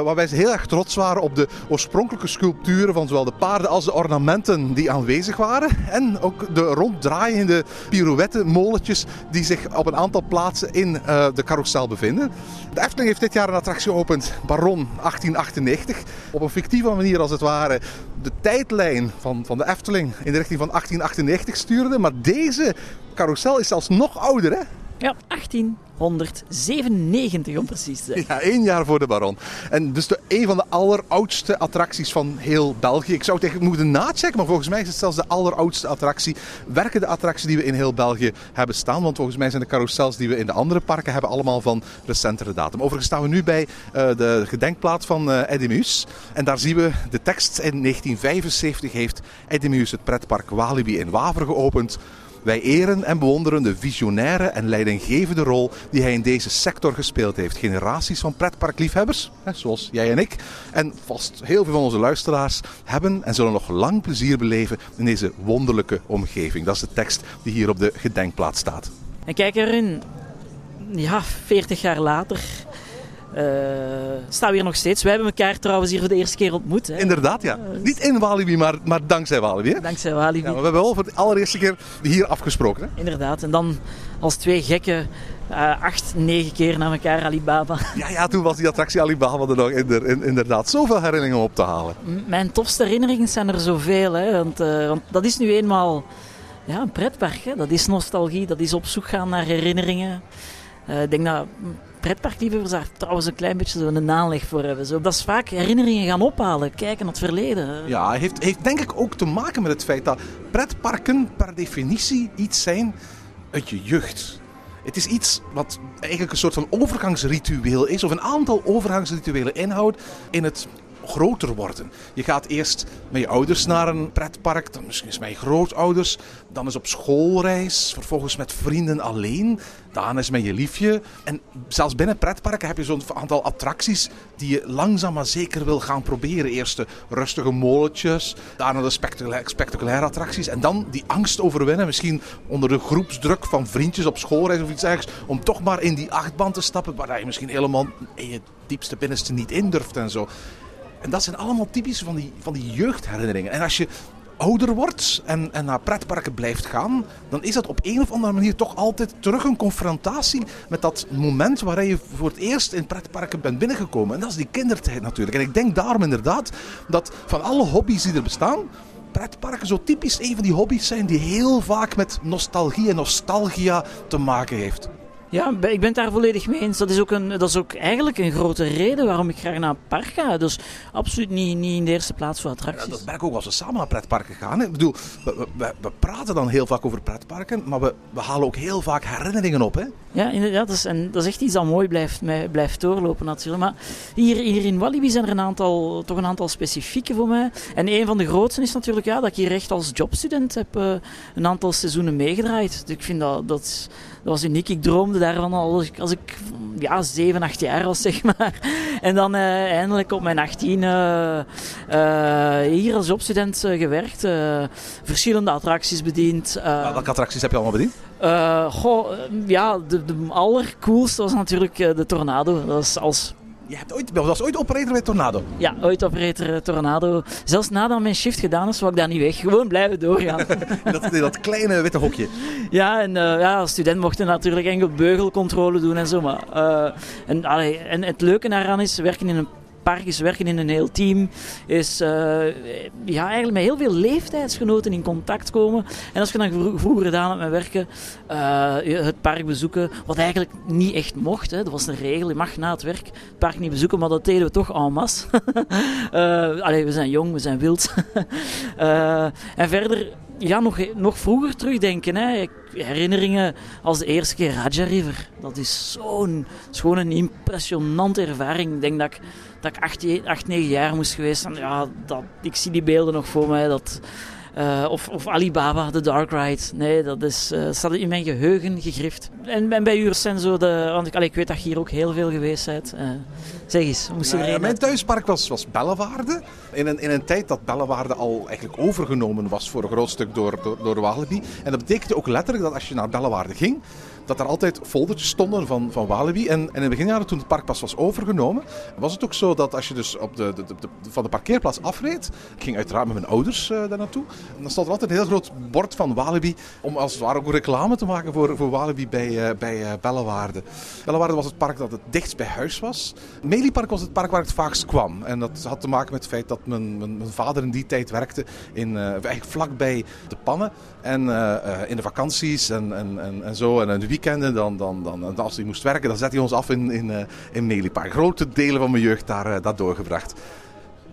waarbij ze heel erg trots waren op de oorspronkelijke sculpturen van zowel de paarden als de ornamenten die aanwezig waren. En ook de ronddraaiende pirouettenmolentjes die zich op een aantal plaatsen in eh, de carousel bevinden. De Efteling heeft dit jaar een attractie geopend, Baron 1898. Op een fictieve manier als het ware de tijdlijn van, van de Efteling in de richting van 1898 stuurde. Maar deze carousel is zelfs nog ouder hè? Ja, 1897 om precies te zijn. Ja, één jaar voor de Baron. En dus de, een van de alleroudste attracties van heel België. Ik zou het echt moeten nachecken, maar volgens mij is het zelfs de alleroudste attractie. Werkende attractie die we in heel België hebben staan. Want volgens mij zijn de carousels die we in de andere parken hebben allemaal van recentere datum. Overigens staan we nu bij eh, de gedenkplaats van eh Eddie Meus. En daar zien we de tekst. In 1975 heeft Eddie Meus het pretpark Walibi in Waver geopend. Wij eren en bewonderen de visionaire en leidinggevende rol die hij in deze sector gespeeld heeft. Generaties van pretparkliefhebbers, zoals jij en ik, en vast heel veel van onze luisteraars, hebben en zullen nog lang plezier beleven in deze wonderlijke omgeving. Dat is de tekst die hier op de gedenkplaats staat. En kijk erin, ja, 40 jaar later eh, staan we hier nog steeds. Wij hebben elkaar trouwens hier voor de eerste keer ontmoet. Hè. Inderdaad, ja. Niet in Walibi, maar, maar dankzij Walibi. Hè? Dankzij Walibi. Ja, maar we hebben wel voor de allereerste keer hier afgesproken. Hè? Inderdaad. En dan als twee gekken eh, acht, negen keer naar elkaar Alibaba. Ja, ja, toen was die attractie Alibaba er nog inder- in- inderdaad zoveel herinneringen op te halen. M- Mijn tofste herinneringen zijn er zoveel. Hè, want, eh, want dat is nu eenmaal ja, een pretpark. Hè. Dat is nostalgie, dat is op zoek gaan naar herinneringen. Ik denk dat mm, pretparkliefhebbers daar trouwens een klein beetje een aanleg voor hebben. Zo, dat is vaak herinneringen gaan ophalen, kijken naar het verleden. Ja, heeft, heeft denk ik ook te maken met het feit dat pretparken per definitie iets zijn uit je jeugd. Het is iets wat eigenlijk een soort van overgangsritueel is, of een aantal overgangsrituelen inhoudt in het groter worden. Je gaat eerst met je ouders naar een pretpark, dan misschien eens met je grootouders, dan eens op schoolreis, vervolgens met vrienden alleen, dan eens met je liefje. En zelfs binnen pretparken heb je zo'n aantal attracties die je langzaam maar zeker wil gaan proberen. Eerst de rustige molentjes, daarna de spectaculaire, attracties en dan die angst overwinnen, misschien onder de groepsdruk van vriendjes op schoolreis of iets dergelijks, om toch maar in die achtbaan te stappen waar je misschien helemaal in je diepste binnenste niet in durft en zo. En dat zijn allemaal typisch van die, van die jeugdherinneringen. En als je ouder wordt en, en naar pretparken blijft gaan, dan is dat op een of andere manier toch altijd terug een confrontatie met dat moment waar je voor het eerst in pretparken bent binnengekomen. En dat is die kindertijd natuurlijk. En ik denk daarom inderdaad dat van alle hobby's die er bestaan, pretparken zo typisch een van die hobby's zijn die heel vaak met nostalgie en nostalgia te maken heeft. Ja, ik ben het daar volledig mee eens. Dat is, ook een, dat is ook eigenlijk een grote reden waarom ik graag naar een park ga. Dus absoluut niet, niet in de eerste plaats voor Ja, attracties. dat merk ik ook als we samen naar pretparken gaan. hè. Ik bedoel, we, we, we praten dan heel vaak over pretparken, maar we, we halen ook heel vaak herinneringen op. Hè? Ja, inderdaad. Dat is, en dat is echt iets dat mooi blijft, blijft doorlopen natuurlijk. Maar hier, hier in Walibi zijn er een aantal, toch een aantal specifieke voor mij. En een van de grootste is natuurlijk ja, dat ik hier echt als jobstudent heb eh, een aantal seizoenen meegedraaid. Dus ik vind dat, dat was uniek. Ik droomde daarvan al als ik, als ik ja, 7, 8 jaar was, zeg maar. En dan eh, eindelijk op mijn 18 eh, eh, hier als jobstudent gewerkt. verschillende attracties bediend. Welke attracties heb je allemaal bediend? goh, ja, de, de allercoolste was natuurlijk de Tornado. Dat is als, Je hebt ooit, was ooit operator bij Tornado. ja, ooit operator eh, Tornado. Zelfs nadat mijn shift gedaan is, wou ik daar niet weg. Gewoon blijven doorgaan. dat, dat kleine witte hokje. ja, en eh, ja, als student mochten natuurlijk enkel beugelcontrole doen en zo. Maar, eh, en, allee, en het leuke daaraan is, werken in een park is werken in een heel team, is eh, ja, eigenlijk met heel veel leeftijdsgenoten in contact komen. En als je dan vro- vroeger gedaan hebt met werken, je het park bezoeken, wat eigenlijk niet echt mocht. Hè. Dat was een regel, je mag na het werk het park niet bezoeken, maar dat deden we toch en masse. Eh, allee, we zijn jong, we zijn wild. En verder, ja, nog, nog vroeger terugdenken. Hè. Herinneringen als de eerste keer Raja River. Dat is zo'n, gewoon een impressionante ervaring. Ik denk dat ik, dat ik acht, acht, negen jaar moest geweest zijn. Ja, dat, ik zie die beelden nog voor mij. Dat, eh, of, of Alibaba, de Dark Ride. Nee, dat is, eh, staat in mijn geheugen gegrift. En, en bij u de... Want ik, allee, ik weet dat je hier ook heel veel geweest bent. Eh, zeg eens, moest je Nou ja, een mijn thuispark was, was Bellewaarde. In een, in een tijd dat Bellewaarde al eigenlijk overgenomen was voor een groot stuk door, door, door Walibi. En dat betekende ook letterlijk dat als je naar Bellewaarde ging, dat er altijd foldertjes stonden van, van Walibi. En, en in de beginjaren, toen het park pas was overgenomen, was het ook zo dat als je dus op de, de, de- van de parkeerplaats afreed, ik ging uiteraard met mijn ouders eh, daar naartoe, dan stond er altijd een heel groot bord van Walibi, om als het ware ook reclame te maken voor, voor Walibi bij, eh, bij eh, Bellewaarde. Bellewaarde was het park dat het dichtst bij huis was. Meliepark was het park waar ik het vaakst kwam. En dat had te maken met het feit dat mijn, mijn, vader in die tijd werkte in, eigenlijk vlakbij de pannen. En eh, eh, in de vakanties en, en, en, en zo. En in de weekenden, dan, dan, dan, als hij moest werken, dan zette hij ons af in, in, eh, in Meliepark. Grote delen van mijn jeugd daar, daar doorgebracht.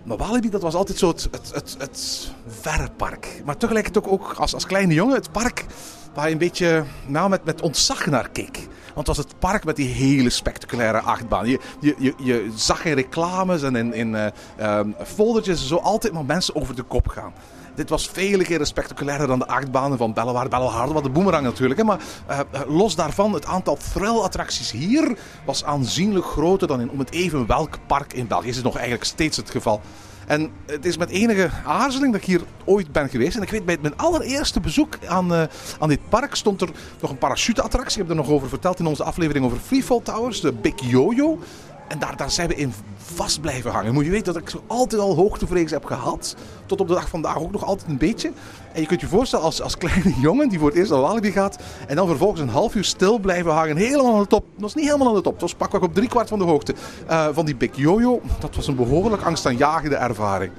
Maar Walibi, dat was altijd zo het, het, het, het verre park. Maar tegelijkertijd ook, ook als, als kleine jongen het park waar je een beetje nou, met, met ontzag naar keek. Want het was het park met die hele spectaculaire achtbaan. Je, je, je, zag in reclames en in, in eh, ehm, foldertjes zo altijd maar mensen over de kop gaan. Dit was vele keren spectaculairder dan de achtbanen van Bellewaarde. Bellewaarde, wat de boemerang natuurlijk. Hè. Maar eh, eh, los daarvan, het aantal thrill-attracties hier was aanzienlijk groter dan in om het even welk park in België. Is het nog eigenlijk steeds het geval. En het is met enige aarzeling dat ik hier ooit ben geweest. En ik weet, bij mijn allereerste bezoek aan, eh, aan dit park stond er nog een parachute-attractie. Ik heb er nog over verteld in onze aflevering over Freefall Towers, de Big Yo-Yo. En daar, daar zijn we in vast blijven hangen. Moet je weten dat ik zo altijd al hoogtevrees heb gehad. Tot op de dag vandaag ook nog altijd een beetje. En je kunt je voorstellen als, als kleine jongen die voor het eerst naar Walibi gaat. En dan vervolgens een half uur stil blijven hangen. Helemaal aan de top. Dat was niet helemaal aan de top. Dat was pakweg op drie kwart van de hoogte eh, van die Big Jojo. Dat was een behoorlijk angstaanjagende ervaring.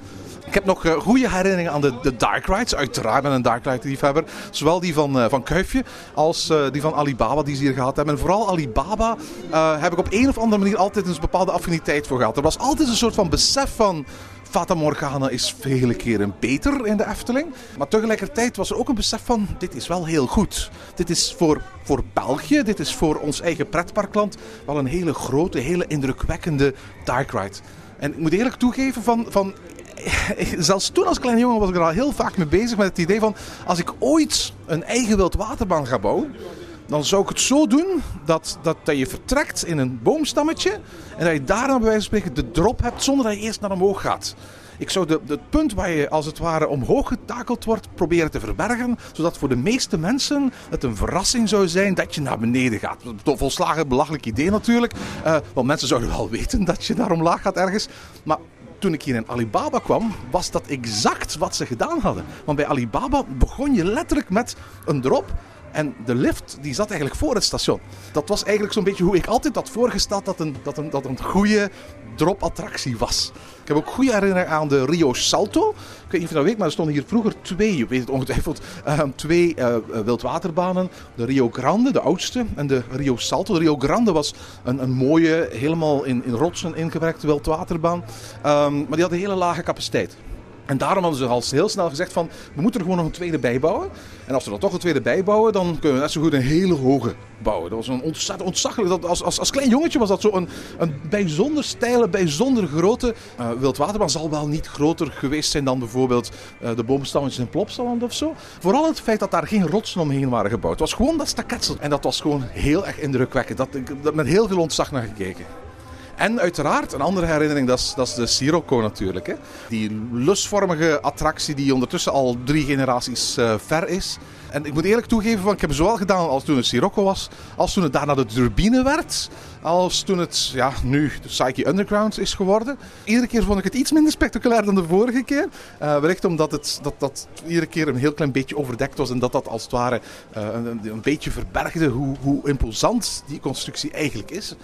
Ik heb nog uh, goede herinneringen aan de, de Dark Rides. Uiteraard ben een Dark Ride liefhebber. Zowel die van, uh, van Kuifje als uh, die van Alibaba die ze hier gehad hebben. En vooral Alibaba heb ik op een of andere manier altijd een bepaalde affiniteit voor gehad. Er was altijd een soort van besef van... Fata Morgana is vele keren beter in de Efteling. Maar tegelijkertijd was er ook een besef van, dit is wel heel goed. Dit is voor, voor België, dit is voor ons eigen pretparkland wel een hele grote, hele indrukwekkende dark ride. En ik moet eerlijk toegeven van, van zelfs toen als kleine jongen was ik er al heel vaak mee bezig met het idee van als ik ooit een eigen wildwaterbaan ga bouwen, dan zou ik het zo doen dat, dat, dat je vertrekt in een boomstammetje en dat je daar dan bij wijze van spreken de drop hebt zonder dat je eerst naar omhoog gaat. Ik zou de, het punt waar je als het ware omhoog getakeld wordt proberen te verbergen, zodat voor de meeste mensen het een verrassing zou zijn dat je naar beneden gaat. Een volslagen belachelijk idee natuurlijk, uh, want mensen zouden wel weten dat je naar omlaag gaat ergens. Maar toen ik hier in Alibaba kwam, was dat exact wat ze gedaan hadden. Want bij Alibaba begon je letterlijk met een drop. En de lift die zat eigenlijk voor het station. Dat was eigenlijk zo'n beetje hoe ik altijd had voorgesteld dat een, dat een, dat een goede drop-attractie was. Ik heb ook goede herinneringen aan de Rio Salto. Ik weet niet of je dat weet, maar er stonden hier vroeger twee, je weet het ongetwijfeld, uh, twee uh, wildwaterbanen. De Rio Grande, de oudste, en de Rio Salto. De Rio Grande was een, een mooie, helemaal in, in rotsen ingewerkte wildwaterbaan. Um, maar die had een hele lage capaciteit. En daarom hadden ze al heel snel gezegd van, we moeten er gewoon nog een tweede bijbouwen. En als we er toch een tweede bijbouwen, dan kunnen we net zo goed een hele hoge bouwen. Dat was een ontzettend ontzaglijk. Dat, als, als, als klein jongetje was dat zo een, een bijzonder steile, bijzonder grote uh, wildwaterbaan. Zal wel niet groter geweest zijn dan bijvoorbeeld uh, de boomstammetjes in Plopsaland of zo. Vooral het feit dat daar geen rotsen omheen waren gebouwd. Het was gewoon dat staketsel. En dat was gewoon heel erg indrukwekkend. Dat, ik met heel veel ontzag naar gekeken. En uiteraard, een andere herinnering, dat is, dat is de Sirocco natuurlijk. Hè. Die lusvormige attractie die ondertussen al drie generaties uh, ver is. En ik moet eerlijk toegeven, van, ik heb zowel gedaan als toen het Sirocco was, als toen het daarna de turbine werd, als toen het ja, nu de Psyche Underground is geworden. Iedere keer vond ik het iets minder spectaculair dan de vorige keer. Uh, wellicht omdat het dat, dat iedere keer een heel klein beetje overdekt was en dat dat als het ware uh, een, een, beetje verbergde hoe, hoe imposant die constructie eigenlijk is.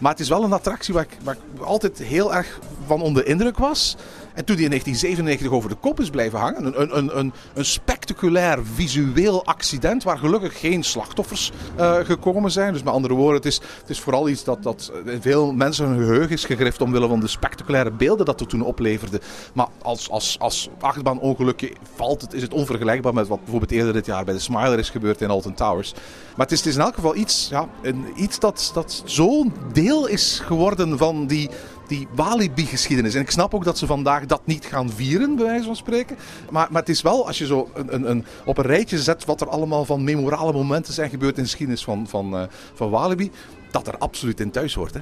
Maar het is wel een attractie waar ik, waar ik altijd heel erg van onder indruk was. En toen die in 1997 over de kop is blijven hangen, een, een, een, een spectaculair visueel accident waar gelukkig geen slachtoffers uh, gekomen zijn. Dus met andere woorden, het is, het is vooral iets dat, dat veel mensen hun geheugen is gegrift omwille van de spectaculaire beelden dat het toen opleverde. Maar als, als, als achtbaanongelukje valt het, is het onvergelijkbaar met wat bijvoorbeeld eerder dit jaar bij de Smiler is gebeurd in Alton Towers. Maar het is, het is in elk geval iets, ja, iets dat, dat zo'n deel is geworden van die die Walibi-geschiedenis. En ik snap ook dat ze vandaag dat niet gaan vieren, bij wijze van spreken. Maar, maar het is wel, als je zo een, een, een, op een rijtje zet wat er allemaal van memorale momenten zijn gebeurd in de geschiedenis van, van, uh, van Walibi, dat er absoluut in thuis hoort. Hè?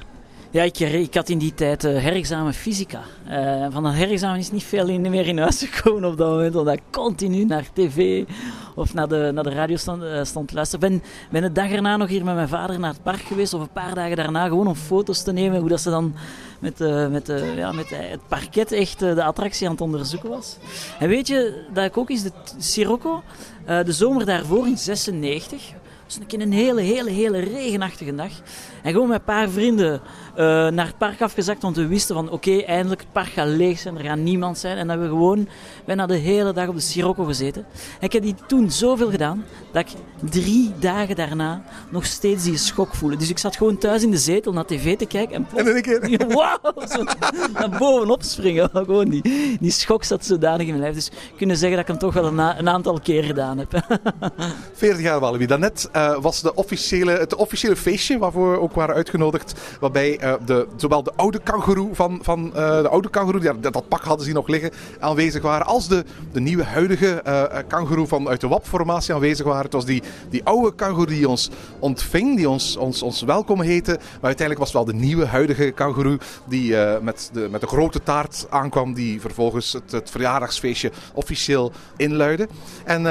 Ja, ik, ik, had in die tijd uh, herexamen fysica. Uh, van dat herexamen is niet veel in, meer in huis gekomen op dat moment, omdat ik continu naar tv of naar de, naar de radio stond, uh, stond te luisteren. Ben, ben de dag erna nog hier met mijn vader naar het park geweest, of een paar dagen daarna, gewoon om foto's te nemen, hoe dat ze dan met, met, ja, met het parket echt de attractie aan het onderzoeken was. En weet je dat ik ook eens de Sirocco, de zomer daarvoor in 96, was een, een hele, hele, hele regenachtige dag. En gewoon met een paar vrienden naar het park afgezakt, want we wisten van oké, okay, eindelijk het park gaat leeg zijn, er gaat niemand zijn. En dat we gewoon bijna de hele dag op de Sirocco gezeten. En ik heb die toen zoveel gedaan, dat ik drie dagen daarna nog steeds die schok voelde. Dus ik zat gewoon thuis in de zetel naar tv te kijken en plots... En een keer... Wauw! Naar bovenop springen. Gewoon die, die schok zat zodanig in mijn lijf. Dus kunnen zeggen dat ik hem toch wel een, een aantal keer gedaan heb. 40 jaar Walibi. Daarnet uh, was de officiële, het officiële feestje waarvoor ook waren uitgenodigd. Waarbij uh, de, zowel de oude kangoeroe van, van uh, de oude kangoeroe, die, dat, dat pak hadden ze nog liggen, aanwezig waren. Als de, de nieuwe huidige uh, kangoeroe van uit de WAP-formatie aanwezig waren. Het was die, die oude kangoeroe die ons ontving, die ons, ons, ons welkom heette. Maar uiteindelijk was het wel de nieuwe huidige kangoeroe die met, de, met de grote taart aankwam. Die vervolgens het, het verjaardagsfeestje officieel inluidde. En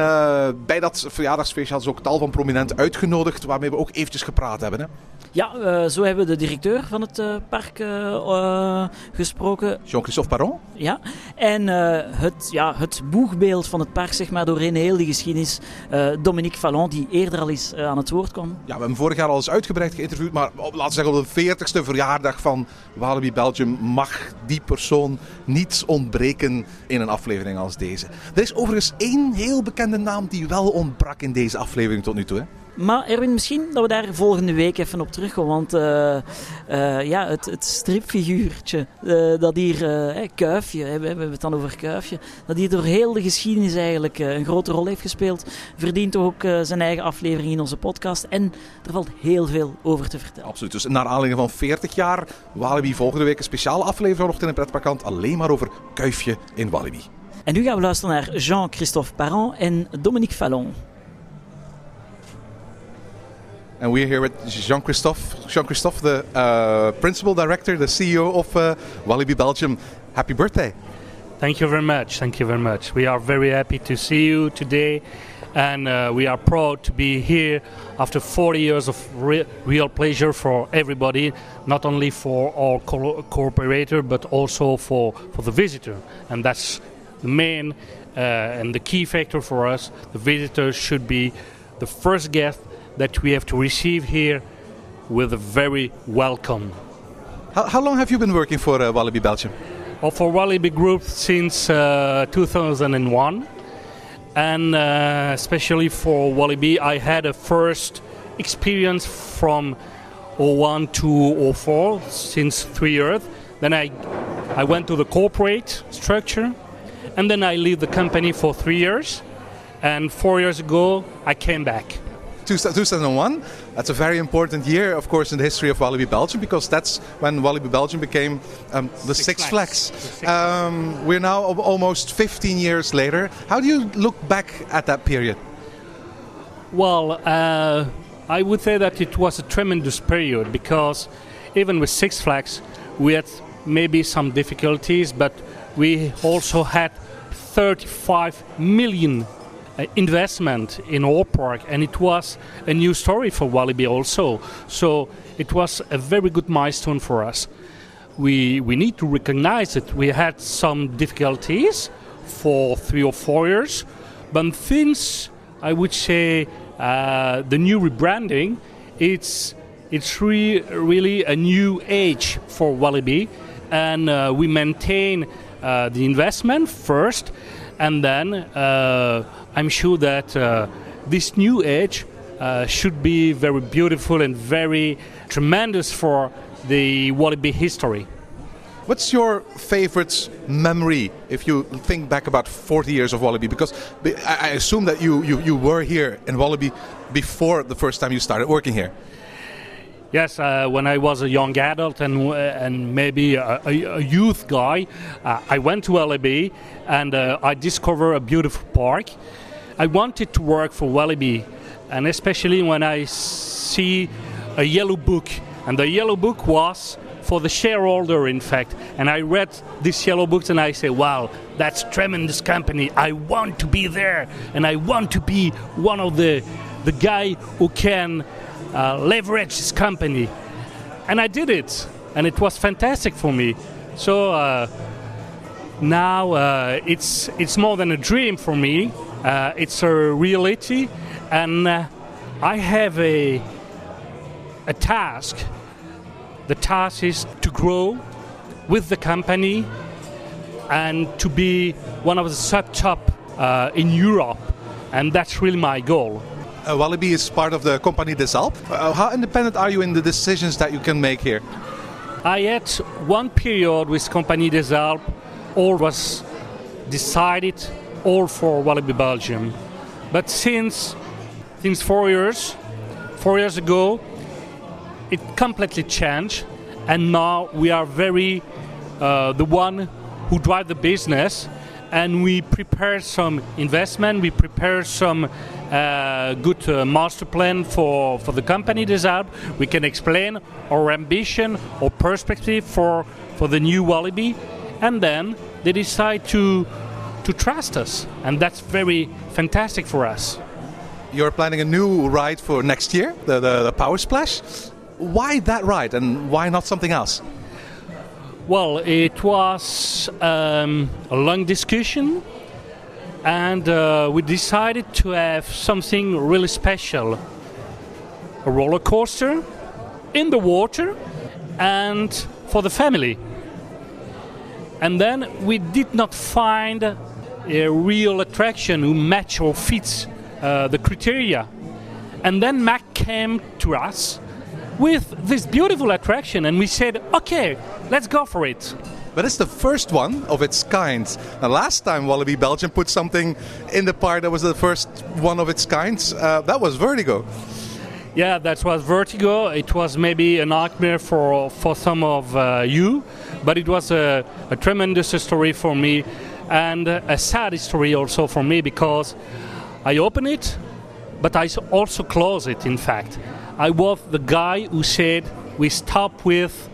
bij dat verjaardagsfeestje hadden ze ook tal van prominenten uitgenodigd. Waarmee we ook eventjes gepraat hebben. Hè? Ja, eh, zo hebben we de directeur van het eh, park eh, gesproken. Jean-Christophe Paron. Ja. En het, ja, het boegbeeld van het park, zeg maar, doorheen heel die geschiedenis. Dominique Fallon, die eerder al eens aan het woord kwam. Ja, we hebben hem vorig jaar al eens uitgebreid geïnterviewd, maar op, laten we zeggen op de 40ste verjaardag van Walibi Belgium mag die persoon niet ontbreken in een aflevering als deze. Er is overigens één heel bekende naam die wel ontbrak in deze aflevering tot nu toe. Hè? Maar Erwin, misschien dat we daar volgende week even op terugkomen. Want eh, eh, ja, het, het stripfiguurtje eh, dat hier, Kuifje, hè, we hebben het dan over Kuifje, dat hier door heel de geschiedenis eigenlijk een grote rol heeft gespeeld, verdient ook zijn eigen aflevering in onze podcast. En er valt heel veel over te vertellen. Absoluut. Dus naar aanleiding van 40 jaar Walibi volgende week een speciale aflevering Ochtend in het Pretparkant alleen maar over Kuifje in Walibi. En nu gaan we luisteren naar Jean-Christophe Parent en Dominique Fallon. And we're here with Jean-Christophe, Jean-Christophe, the uh, principal director, the CEO of uh, Walibi Belgium. Happy birthday! Thank you very much. Thank you very much. We are very happy to see you today, and uh, we are proud to be here after 40 years of re- real pleasure for everybody, not only for our co- cooperator but also for, for the visitor. And that's the main uh, and the key factor for us. The visitor should be the first guest that we have to receive here with a very welcome. How, how long have you been working for uh, Walibi Belgium? Well, for Walibi Group since uh, 2001, and uh, especially for Walibi, I had a first experience from 01 to 04, since three years. Then I, I went to the corporate structure, and then I leave the company for three years. And four years ago, I came back. Two- 2001. That's a very important year, of course, in the history of Walibi Belgium because that's when Walibi Belgium became um, the Six, Six Flags. Flags. Um, we're now almost 15 years later. How do you look back at that period? Well, uh, I would say that it was a tremendous period because even with Six Flags, we had maybe some difficulties, but we also had 35 million investment in our park, and it was a new story for Walibi also. So it was a very good milestone for us. We we need to recognize that we had some difficulties for three or four years, but since I would say uh, the new rebranding, it's it's re- really a new age for Walibi, and uh, we maintain uh, the investment first, and then uh, I'm sure that uh, this new age uh, should be very beautiful and very tremendous for the Walibi history. What's your favorite memory if you think back about 40 years of Wallaby? Because I assume that you, you, you were here in Wallaby before the first time you started working here. Yes, uh, when I was a young adult and uh, and maybe a, a, a youth guy, uh, I went to Wallaby and uh, I discovered a beautiful park. I wanted to work for Wallaby, and especially when I see a yellow book, and the yellow book was for the shareholder, in fact. And I read this yellow book and I say, "Wow, that's tremendous company. I want to be there, and I want to be one of the the guy who can." uh, leverage this company. And I did it, and it was fantastic for me. So uh, now uh, it's it's more than a dream for me. Uh, it's a reality, and uh, I have a a task. The task is to grow with the company and to be one of the sub top uh, in Europe, and that's really my goal. Uh, Wallaby is part of the company des Alpes. Uh, how independent are you in the decisions that you can make here? I had one period with Compagnie des Alpes, all was decided, all for Wallaby Belgium. But since since four years, four years ago, it completely changed, and now we are very uh, the one who drive the business, and we prepare some investment, we prepare some uh, good uh, master plan for, for the company des Alpes. We can explain our ambition or perspective for, for the new Wallaby, and then they decide to to trust us, and that's very fantastic for us. You're planning a new ride for next year, the, the, the Power Splash. Why that ride and why not something else? Well, it was um, a long discussion, and uh, we decided to have something really special a roller coaster in the water and for the family. And then we did not find a real attraction who match or fits uh, the criteria. And then Mac came to us with this beautiful attraction, and we said, okay, let's go for it. But it's the first one of its kind. The last time Wallaby Belgium put something in the park that was the first one of its kind, uh, that was Vertigo. Yeah, that was Vertigo. It was maybe a nightmare for for some of uh, you, but it was a, a tremendous story for me, and a sad story also for me because I open it, but I also close it. In fact, I was the guy who said we stop with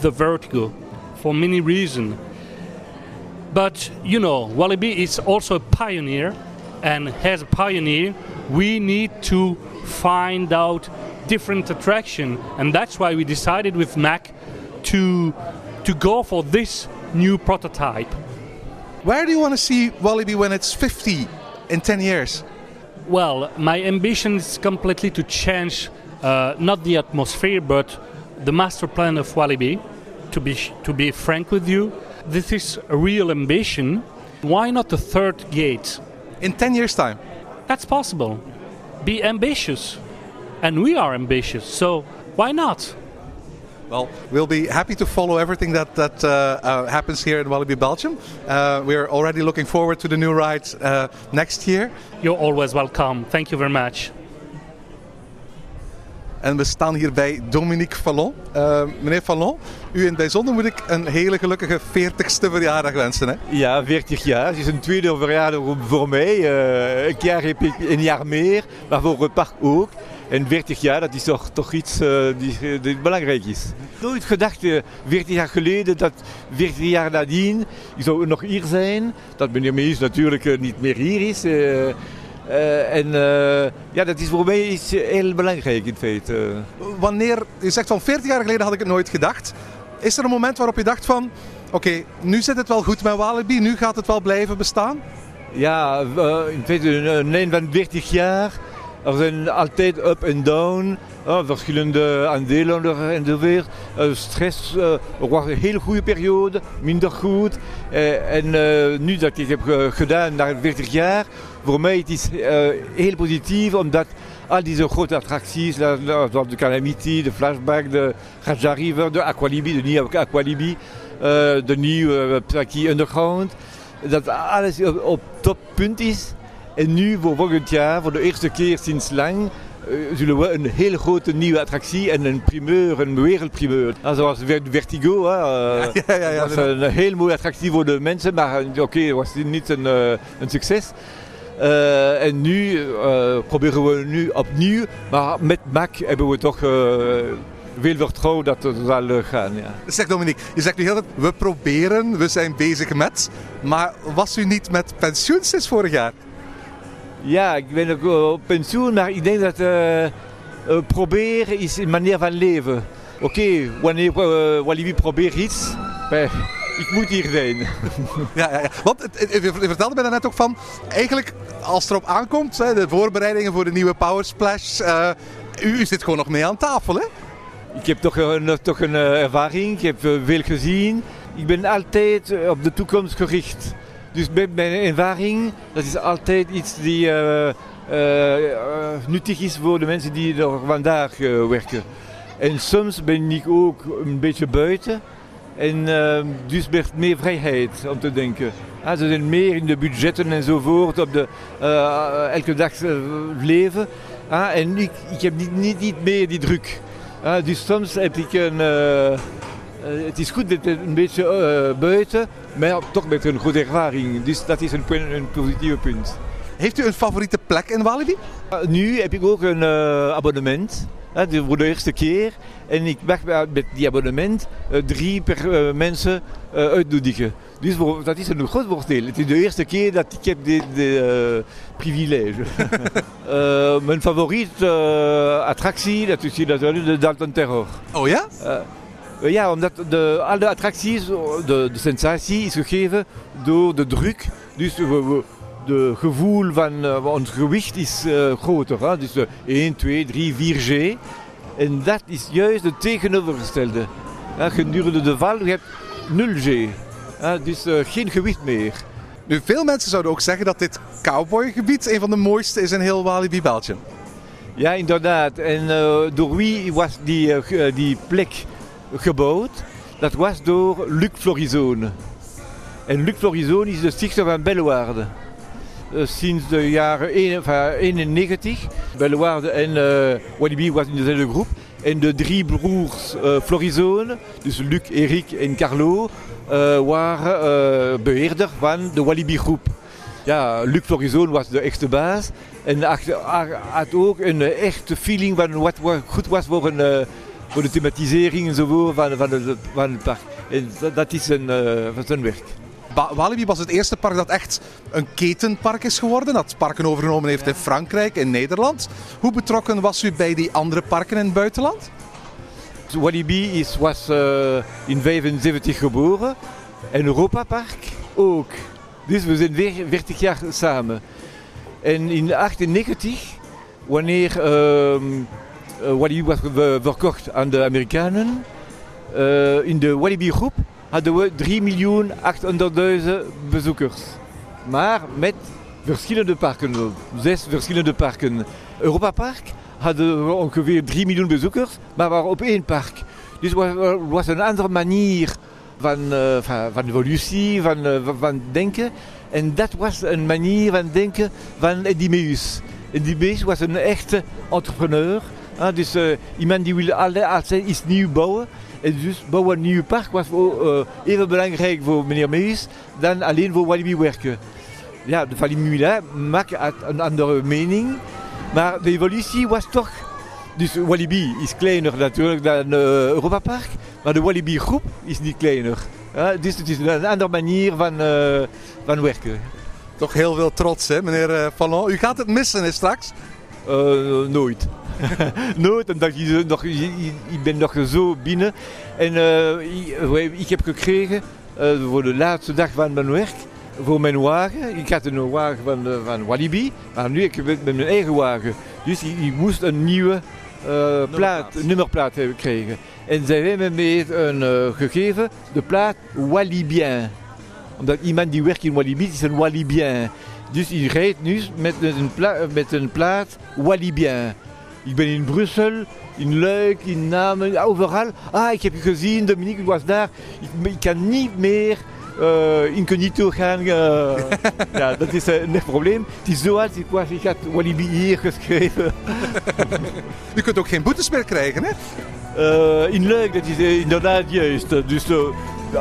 the Vertigo for many reasons. But you know, Wallaby is also a pioneer, and as a pioneer, we need to find out different attraction, and that's why we decided with Mac to to go for this new prototype. Where do you want to see Wallaby when it's 50 in 10 years? Well, my ambition is completely to change uh, not the atmosphere, but the master plan of Wallaby. To be to be frank with you, this is a real ambition. Why not the third gate? In 10 years' time? That's possible. Be ambitious. And we are ambitious, so why not? Well, we'll be happy to follow everything that, that uh, uh, happens here in Wallaby Belgium. Uh, we're already looking forward to the new ride uh, next year. You're always welcome. Thank you very much. En we staan hier bij Dominique Fallon. Uh, meneer Fallon, u in het bijzonder moet ik een hele gelukkige 40ste verjaardag wensen. Hè? Ja, 40 jaar. Het is een tweede verjaardag voor mij. Uh, een jaar heb ik een jaar meer, maar voor het park ook. En 40 jaar, dat is toch, toch iets uh, die, die, belangrijk is. Nooit gedacht, uh, 40 jaar geleden, dat 40 jaar nadien, ik zou nog hier zijn. Dat meneer Mees natuurlijk uh, niet meer hier is. En ja, dat is voor mij iets heel belangrijk in feite. Wanneer, je zegt van 40 jaar geleden had ik het nooit gedacht. Is er een moment waarop je dacht van, oké, okay, nu zit het wel goed met Walibi, nu gaat het wel blijven bestaan? Ja, in feite een lijn van 40 jaar. Er zijn altijd up en down, verschillende aandelen enzovoort. Uh, stress, er was een hele goede periode, minder goed. Uh, en nu dat ik heb gedaan na 40 jaar, voor mij het is uh, heel positief, omdat al deze grote attracties, zoals de Calamity, de Flashback, de Raja River, de Aqualibi, de nieuwe Aqualibi, de nieuwe Plaki Underground, dat alles op, op toppunt is. En nu voor volgend jaar, voor de eerste keer sinds lang, uh, zullen we een hele grote nieuwe attractie en een primeur, een wereldprimeur. Zoals Vertigo, hè, ja, ja, ja, was een heel mooie attractie voor de mensen, maar oké, okay, was niet een, uh, een succes. Uh, en nu uh, proberen we nu opnieuw, maar met Mac hebben we toch uh, veel vertrouwen dat het zal gaan. Ja. Zeg Dominique, je zegt nu heel we proberen, we zijn bezig met, maar was u niet met pensioen sinds vorig jaar? Ja, ik ben ook op pensioen, maar ik denk dat proberen is een manier van leven. Oké, okay, wanneer Walibi probeert iets, ik moet hier zijn. ja, ja, ja. Want je vertelde mij net ook van, eigenlijk als het erop aankomt, hè, de voorbereidingen voor de nieuwe Power Splash, uh, u, zit gewoon nog mee aan tafel, hè? Ik heb toch een, toch een uh, ervaring, ik heb uh, veel gezien. Ik ben altijd op de toekomst gericht. Dus mijn ervaring, dat is altijd iets die nuttig is voor de mensen die er vandaag werken. En soms ben ik ook een beetje buiten. En dus werd meer vrijheid om te denken. Ah, ze zijn meer in de budgetten enzovoort, op de elke dag leven. Ah, en ik, ik heb niet, niet, niet meer die druk. Ah, dus soms heb ik een. Het is goed met een beetje buiten, maar toch met een goede ervaring. Dus dat is een, een positieve punt. Heeft u een favoriete plek in Walibi? nu heb ik ook een abonnement. Hè, voor de eerste keer. En ik mag met die abonnement drie per mensen uitnodigen. Dus dat is een groot voordeel. Het is de eerste keer dat ik heb dit privilege. mijn favoriete attractie, dat is natuurlijk de Dalton Terror. Oh ja? Ja, omdat de, alle attracties, de, de sensatie is gegeven door de druk. Dus we, de gevoel van uh, ons gewicht is uh, groter. Hè? Dus uh, 1, 2, 3, 4G. En dat is juist het tegenovergestelde. Ja, gedurende de val je hebt 0G. Ja, dus geen gewicht meer. Nu, veel mensen zouden ook zeggen dat dit cowboygebied een van de mooiste is in heel Walibi Belgium. Ja, inderdaad. En door wie was die, die plek gebouwd? Dat was door Luc Florizone. En Luc Florizone is de stichter van Bellewaarde. Uh, sinds de jaren 91. Bellewaarde en uh, Walibi was in dezelfde groep. En de drie broers uh, Florizone, dus Luc, Eric en Carlo, waren beheerder van de Walibi groep. Ja, Luc Florizone was de echte baas. En had ook een echte feeling van wat goed was voor, een, voor de thematisering enzovoort van, van, het, van het park. En dat is een, van zijn werk. Walibi was het eerste park dat echt een ketenpark is geworden. Dat parken overgenomen heeft in Frankrijk en Nederland. Hoe betrokken was u bij die andere parken in het buitenland? Walibi is, was uh, in 1975 geboren. En Europa Park ook. Dus we zijn weer 40 jaar samen. En in 1998, wanneer uh, Walibi was verkocht aan de Amerikanen, in de Walibi groep hadden we 3.800.000 bezoekers. Maar met verschillende parken, zes verschillende parken. Europa Park hadden we ongeveer 3 miljoen bezoekers, maar waren op één park. Dus het was een andere manier van, uh, van, van evolutie, van, uh, van denken. En dat was een manier van denken van. Eddie Meus was een echte entrepreneur. Dus uh, iemand die wil altijd iets nieuws bouwen. En dus bouwen een nieuw park was uh, even belangrijk voor meneer Mees dan alleen voor Walibi werken. Ja, de Walibi maakt een andere mening, maar de evolutie was toch... Dus Walibi is kleiner natuurlijk dan uh, Europa Park, maar de Walibi groep is niet kleiner. Dus het is een andere manier van, van werken. Toch heel veel trots, hè, meneer Fallon. U gaat het missen hè, straks? Uh, nooit. nooit, omdat je, nog, je, je bent nog zo binnen. En uh, ik heb gekregen uh, voor de laatste dag van mijn werk, voor mijn wagen. Ik had een wagen van, uh, van Walibi, maar nu heb ik met mijn eigen wagen. Dus ik, ik moest een nieuwe plaat, nummerplaat hebben gekregen. En zij hebben me een gegeven, de plaat Walibien. Omdat iemand die werkt in Walibi is een Walibien. Dus hij rijdt nu met een, pla met een plaat Walibien. Ik ben in Brussel, in Luik, in Namen, overal. Ah, ik heb je gezien, Dominique was daar. Ik, ik kan niet meer uh, incognito gaan. Uh, ja, dat is uh, een probleem. Het is zoals ik was, ik had Walibi hier geschreven. U kunt ook geen boetes meer krijgen, hè? In Luik, dat is inderdaad juist. Dus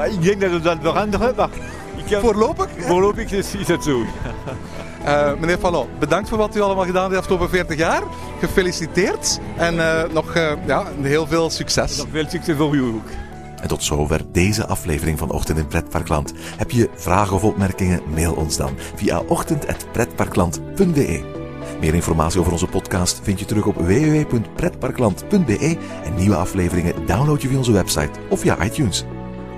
ik denk dat het dan veranderen, maar... Ik kan... Voorlopig? Voorlopig is, is het zo. Uh, meneer Fallon, bedankt voor wat u allemaal gedaan heeft de afgelopen 40 jaar. Gefeliciteerd en uh, nog uh, ja, heel veel succes. Nog veel succes voor u ook. En tot zover deze aflevering van Ochtend in Pretparkland. Heb je vragen of opmerkingen? Mail ons dan via ochtend.pretparkland.be. Meer informatie over onze podcast vind je terug op www.pretparkland.be en nieuwe afleveringen download je via onze website of via iTunes.